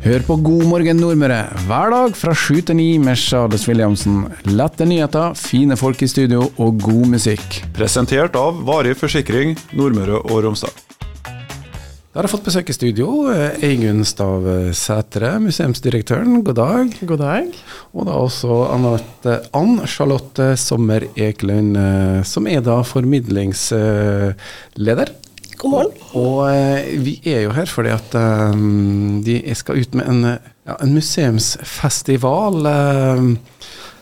Hør på God morgen Nordmøre hver dag fra sju til ni med Charles Williamsen. Lette nyheter, fine folk i studio og god musikk. Presentert av Varig forsikring Nordmøre og Romsdal. Da har jeg fått besøk i studio. eh, Eigunn Stav Sætre, museumsdirektøren. God dag. God dag. Og da også Anette Ann Charlotte Sommer Ekelund, eh, som er da formidlingsleder. Morgen. Og eh, vi er jo her fordi at eh, de skal ut med en, eh, ja, en museumsfestival.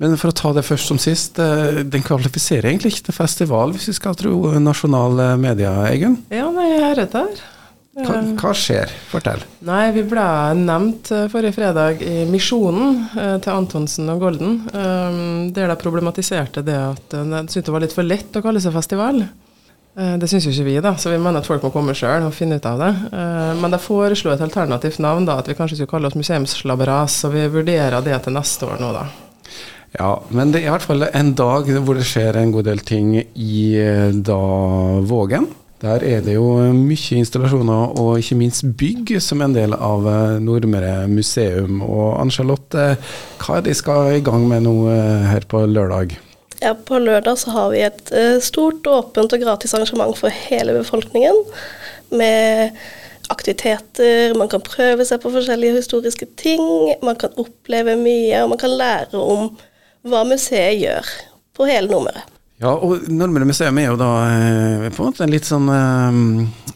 men for å ta det først som sist, den kvalifiserer egentlig ikke til festival, hvis vi skal tro nasjonale medier, Eigunn. Ja, nei, heretter. Hva, hva skjer? Fortell. Nei, vi ble nevnt forrige fredag i Misjonen til Antonsen og Golden, der de problematiserte det at de syntes det var litt for lett å kalle seg festival. Eh, Det syns jo ikke vi, da, så vi mener at folk må komme sjøl og finne ut av det. Eh, Men de foreslo et alternativt navn, da, at vi kanskje skulle kalle oss museumslabberas. så vi vurderer det til neste år nå, da. Ja, men det er i hvert fall en dag hvor det skjer en god del ting i eh, da Vågen. Der er det jo mye installasjoner og ikke minst bygg som en del av Nordmøre museum. Og Ann-Charlotte, hva er det de skal i gang med nå her på lørdag? Ja, på lørdag så har vi et eh, stort, åpent og gratis arrangement for hele befolkningen. Med aktiviteter, man kan prøve seg på forskjellige historiske ting. Man kan oppleve mye, og man kan lære om hva museet gjør på hele Nordmøre. Ja, og Nordmøre museum er jo da eh, på en måte litt sånn eh,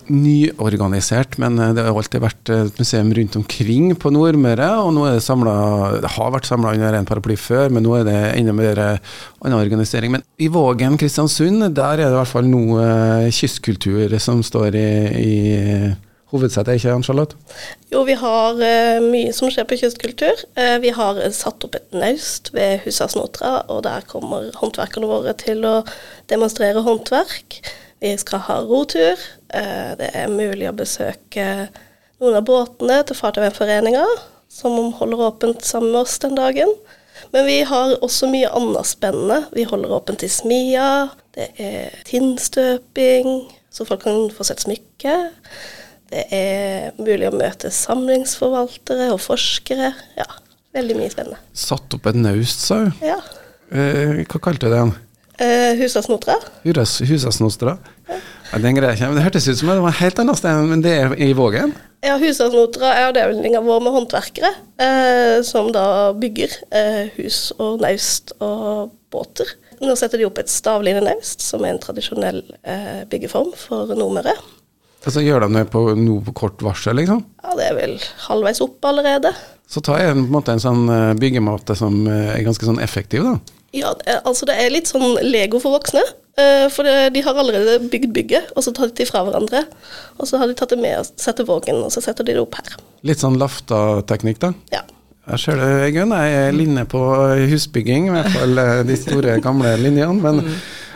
nyorganisert, men eh, det har alltid vært et museum rundt omkring på Nordmøre. Og nå er det samlet, det har vært samla under en paraply før, men nå er det enda mer annen organisering. Men i Vågen, Kristiansund, der er det i hvert fall nå uh, kystkultur som står i, i hovedsetet, ikke Ann-Charlotte? Jo, vi har uh, mye som skjer på kystkultur. Uh, vi har eh, satt opp et naust ved Husa Snotra, og der kommer håndverkerne våre til å demonstrere håndverk. Vi skal ha rotur. Uh, det er mulig å besøke noen av båtene til Fartøyvernforeninga, som holder åpent sammen med oss den dagen. Men vi har også mye annet spennende. Vi holder åpent i smia. Det er tinnstøping, så folk kan få sett smykke. Det er mulig å møte samlingsforvaltere og forskere. Ja, veldig mye spennende. Satt opp et naust, sa hun. Ja. Eh, hva kalte du det igjen? Eh, Husasnotra. Huras- Husasnostra? Ja, den greia ikke. Men Det hørtes ut som det var et helt annet sted, men det er i Vågen? Ja, Husasnotra er avdelinga vår med håndverkere, eh, som da bygger eh, hus og naust og båter. Nå setter de opp et stavlinenaust, som er en tradisjonell eh, byggeform for Nordmøre. Altså, gjør de det på, noe på kort varsel, liksom? Ja, det er vel halvveis opp allerede. Så tar jeg en, på en måte en sånn byggemate byggemåte som eh, er ganske sånn effektiv, da. Ja, det er, altså det er litt sånn Lego for voksne. eh, for de har allerede bygd bygget, og så tar de det fra hverandre. Og så har de tatt det med og setter vågen, og så setter de det opp her. Litt sånn Lafta-teknikk, da. Ja. Jeg ser det, Gunn. Jeg er linne på husbygging, i hvert fall eh, de store, gamle linjene. Men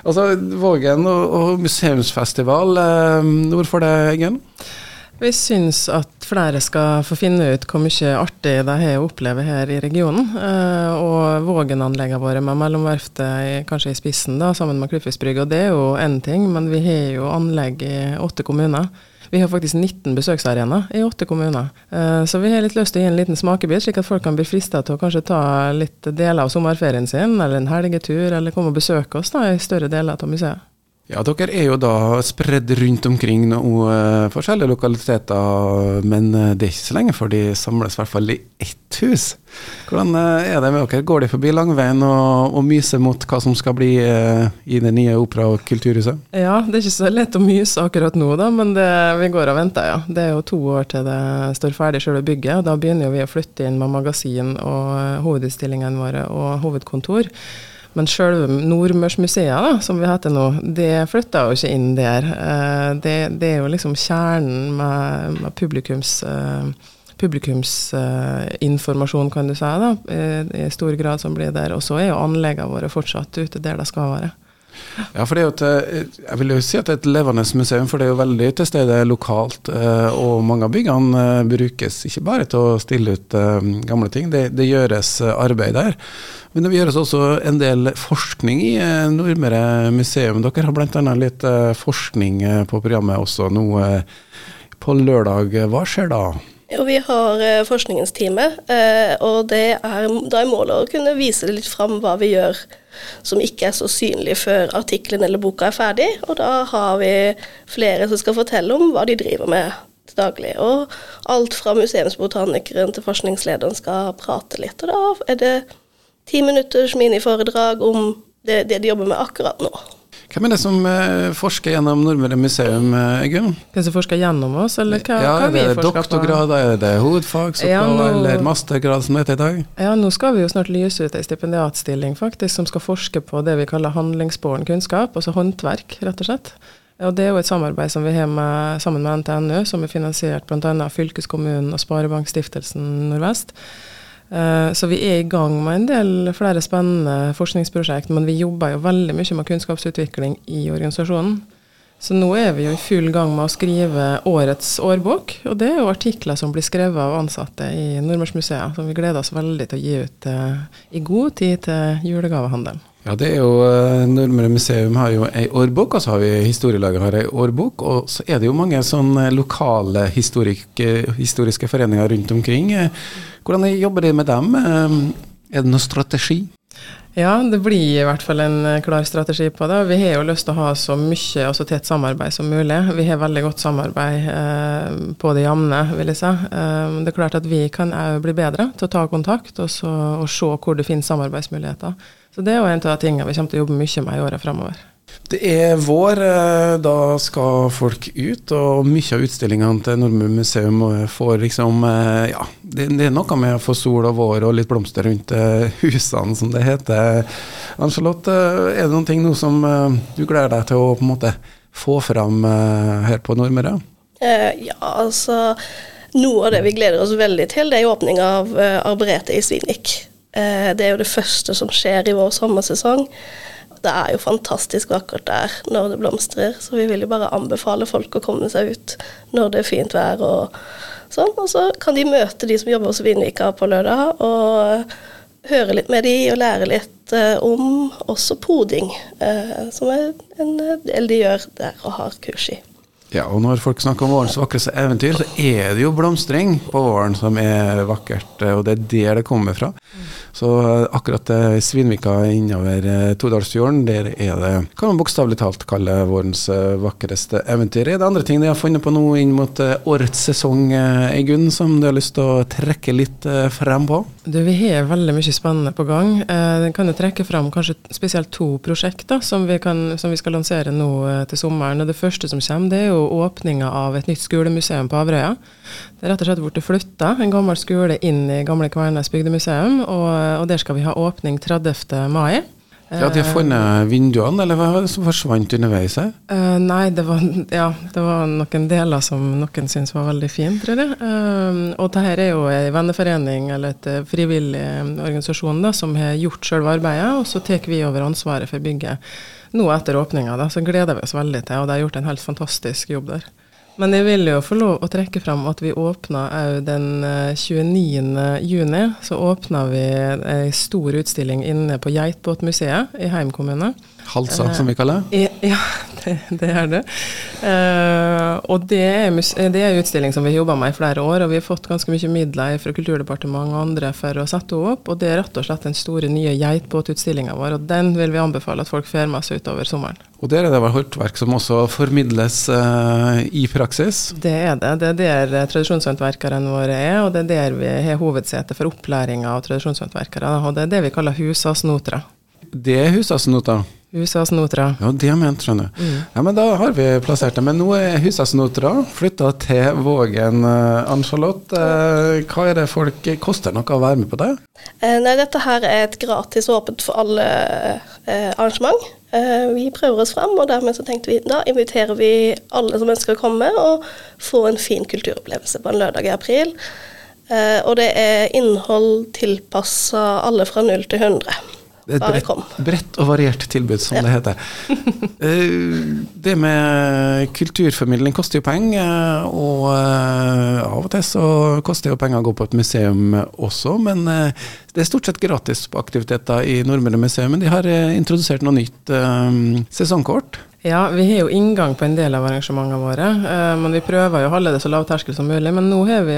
altså, Vågen og, og museumsfestival, eh, hvorfor det, Eggen? Vi syns at flere skal få finne ut hvor mye artig de har å oppleve her i regionen. Eh, og Vågen-anleggene våre med mellomverftet kanskje i spissen, da, sammen med Klippfiskbrygga, det er jo én ting, men vi har jo anlegg i åtte kommuner. Vi har faktisk 19 besøksarenaer i åtte kommuner. Eh, så vi har litt lyst til å gi en liten smakebit, slik at folk kan bli frista til å kanskje ta litt deler av sommerferien sin, eller en helgetur, eller komme og besøke oss da, i større deler av museet. Ja, dere er jo da spredd rundt omkring noen eh, forskjellige lokaliteter, men eh, det er ikke så lenge før de samles i hvert fall i ett hus. Hvordan eh, er det med dere? Går de forbi Langveien og, og myser mot hva som skal bli i det nye opera- og kulturhuset? Ja, det er ikke så lett å myse akkurat nå, da, men det, vi går og venter, ja. Det er jo to år til det står ferdig, selve bygget. og Da begynner vi å flytte inn med magasin og hovedutstillingene våre og hovedkontor. Men selve Nordmørsmuseet, som vi heter nå, det flytter jo ikke inn der. Eh, Det, det er jo liksom kjernen med, med publikums eh, publikumsinformasjon, kan du si, da, i, i stor grad som blir der. Og så er jo anleggene våre fortsatt ute der de skal være. Ja, for det er jo et, eh, jeg vil jo si at det er et levende museum, for det er jo veldig til stede lokalt. eh, Og mange av byggene eh, brukes ikke bare til å stille ut eh, gamle ting, det, det gjøres eh, arbeid der. Men det gjøres også en del forskning i eh, Nordmøre museum. Dere har bl.a. litt eh, forskning eh, på programmet også nå eh, på lørdag. Hva skjer da? Jo, vi har eh, forskningens time, eh, og er, da er målet å kunne vise litt fram hva vi gjør som ikke er så synlig før artikkelen eller boka er ferdig. Og da har vi flere som skal fortelle om hva de driver med til daglig. Og alt fra museumsbotanikeren til forskningslederen skal prate litt. Og da er det ti minutters miniforedrag om det, det de jobber med akkurat nå. Hvem er det som eh, forsker gjennom Nordmøre museum, eh, Gunn? Hvem som forsker gjennom oss, eller hva, ja, hva er vi det forsker på? doktorgrad, er det hovedfagsoppgave Ja, nå- eller mastergrad som det heter i dag? Ja, nå skal vi jo snart lyse ut ei stipendiatstilling faktisk, som skal forske på det vi kaller handlingsbåren kunnskap, altså håndverk, rett og slett. Og Det er jo et samarbeid som vi har med, sammen med NTNU, som er finansiert bl.a. av fylkeskommunen og Sparebankstiftelsen Nordvest. Eh, Så vi er i gang med en del flere spennende forskningsprosjekt, men vi jobber jo veldig mye med kunnskapsutvikling i organisasjonen. Så nå er vi jo i full gang med å skrive årets årbok, og det er jo artikler som blir skrevet av ansatte i Nordmørsmuseet, som vi gleder oss veldig til å gi ut eh, i god tid til julegavehandelen. Ja, det er jo eh, Nordmøre museum har jo ei årbok, og så har vi Historielaget har ei årbok. Og så er det jo mange sånne lokale historik, historiske foreninger rundt omkring. Eh, Hvordan jobber dere med dem? Eh, Er det noen strategi? Ja, det blir i hvert fall en eh, klar strategi på det. Vi har jo lyst til å ha så mye og så tett samarbeid som mulig. Vi har veldig godt samarbeid eh, på det jevne, vil jeg si. Eh, det er klart at vi kan òg bli bedre til å ta kontakt og, så, og se hvor det finnes samarbeidsmuligheter. Så det er jo en av de tingene vi kommer til å jobbe mye med i åra framover. Det er vår, eh, da skal folk ut, og mye av utstillingene til Nordmøre museum eh, får liksom eh, Ja, det, det er noe med å få sol og vår og litt blomster rundt husene, som det heter. Ann-Charlotte, eh, er det noen ting nå som du gleder deg til å på en måte få fram her på Nordmøre? Eh, ja, altså Noe av det vi gleder oss veldig til, det er åpning av eh, Arboretet i Svinvik. Eh, det er jo det første som skjer i vår sommersesong. Det er jo fantastisk vakkert der når det blomstrer, så vi vil jo bare anbefale folk å komme seg ut når det er fint vær og sånn. Og så kan de møte de som jobber hos Vinvika på lørdag, og høre litt med de og lære litt eh, om også poding, eh, som er en del de gjør der og har kurs i. Ja, og når folk snakker om vårens vakreste eventyr, så er det jo blomstring på våren som er vakkert, eh, og det er der det kommer fra. Så eh, akkurat eh, Svinvika innover Todalsfjorden, der er det, kan man bokstavelig talt kalle vårens vakreste eventyr. Er det andre ting de har funnet på nå inn mot årets sesong, Eigunn, som du har lyst til å trekke litt frem på? Du, Vi har veldig mye spennende på gang. Den kan jo trekke frem kanskje spesielt to prosjekter som vi, kan, som vi skal lansere nå til sommeren. Og Det første som kommer, det er jo åpninga av et nytt skolemuseum på Averøya. Det er rett og slett blitt flytta, en gammel skole, inn i gamle Kvernes bygdemuseum. Og, og der skal vi ha åpning 30. mai. Ja, De har funnet vinduene, eller hva som forsvant underveis her? Uh, nei, det var, ja, det var noen deler som noen syntes var veldig fint, tror jeg. Uh, og dette er jo en venneforening eller et eh, frivillig eh, organisasjon da, som har gjort selve arbeidet, og så tar vi over ansvaret for bygget nå etter åpninga. Så gleder vi oss veldig til, og de har gjort en helt fantastisk jobb der. Men jeg vil jo få lov å trekke fram at vi åpna òg den eh, 29. juni. Så åpna vi ei stor utstilling inne på Geitbåtmuseet i Heim kommune. Halsa, som vi kaller det? Ja, det, det er det. Eh, og det er, det er en utstilling som vi har jobba med i flere år, og vi har fått ganske mye midler fra Kulturdepartementet og andre for å sette henne opp. Og det er rett og slett den store nye geitbåtutstillinga vår, og den vil vi anbefale at folk får med seg utover sommeren. Og der er det vel håndverk som også formidles eh, i praksis? Det er det. Det er der tradisjonshåndverkerne våre er, og det er der vi har hovedsete for opplæringa av tradisjonshåndverkere. Og det er det vi kaller husasnotere. Det er husasnotra? Husasnotere. Ja, det mente, ment, skjønner du. Ja, men da har vi plassert det. Men nå er husasnotere flytta til Vågen. eh, Ann-Charlotte, eh, hva er det folk koster noe å være med på det? Eh, Nei, dette her er et gratis og åpent for alle eh, arrangement. Eh, vi prøver oss frem, og dermed så tenkte vi da inviterer vi alle som ønsker å komme og få en fin kulturopplevelse på en lørdag i april. Eh, og det er innhold tilpassa alle fra 0 til 100. Et bredt, bredt og variert tilbud, som det heter. Eh, det med kulturformidling koster jo penger, og eh, av og til så koster jo penger å gå på et museum også, men eh, det er stort sett gratis på aktiviteter i Nordmøre museum. Men de har eh, introdusert noe nytt eh, sesongkort. Ja, vi har jo inngang på en del av arrangementene våre. Eh, men vi prøver jo å holde det så lav terskel som mulig. Men nå har vi,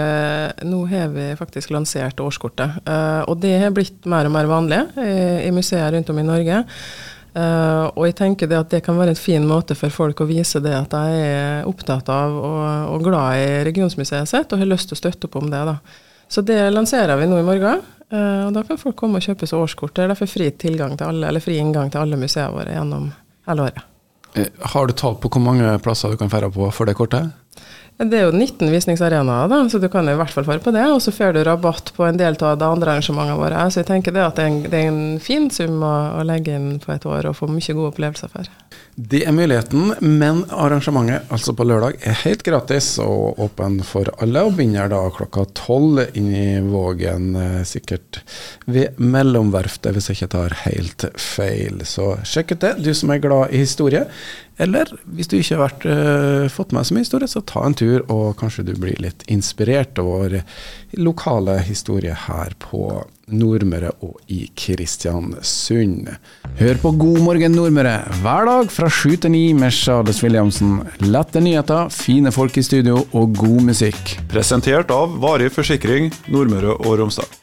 nå har vi faktisk lansert årskortet. Eh, og det har blitt mer og mer vanlig i, museer rundt om i Norge. Uh, og jeg tenker det at det kan være en fin måte for folk å vise det at de er opptatt av og, og glad i regionsmuseet sitt og har lyst til å støtte opp om det. da. Så det lanserer vi nå i morgen. Uh, og Da kan folk komme og kjøpe seg årskort. Det er derfor fri til alle, eller fri inngang til alle museene våre gjennom hele året. Eh, har du tall på hvor mange plasser du kan ferde på for det kortet? Det er jo 19 visningsarenaer, da, så du kan i hvert fall fare på det. Og så får du rabatt på en del av de andre arrangementene våre. Så jeg tenker det at det er en, det er en fin sum å, å, legge inn på et år og få mye gode opplevelser for. Det er muligheten, men arrangementet altså på lørdag er helt gratis og åpen for alle, og begynner da klokka tolv i Vågen, eh, sikkert ved Mellomverftet, hvis jeg ikke tar helt feil. Så sjekk ut det, du som er glad i historie. Eller hvis du ikke har vært, uh, fått med så mye historie, så ta en tur, og kanskje du blir litt inspirert av vår lokale historie her på Nordmøre og i Kristiansund. Hør på God morgen Nordmøre hver dag fra sju til ni med Charles Williamsen. Lette nyheter, fine folk i studio og god musikk. Presentert av Varig forsikring Nordmøre og Romsdal.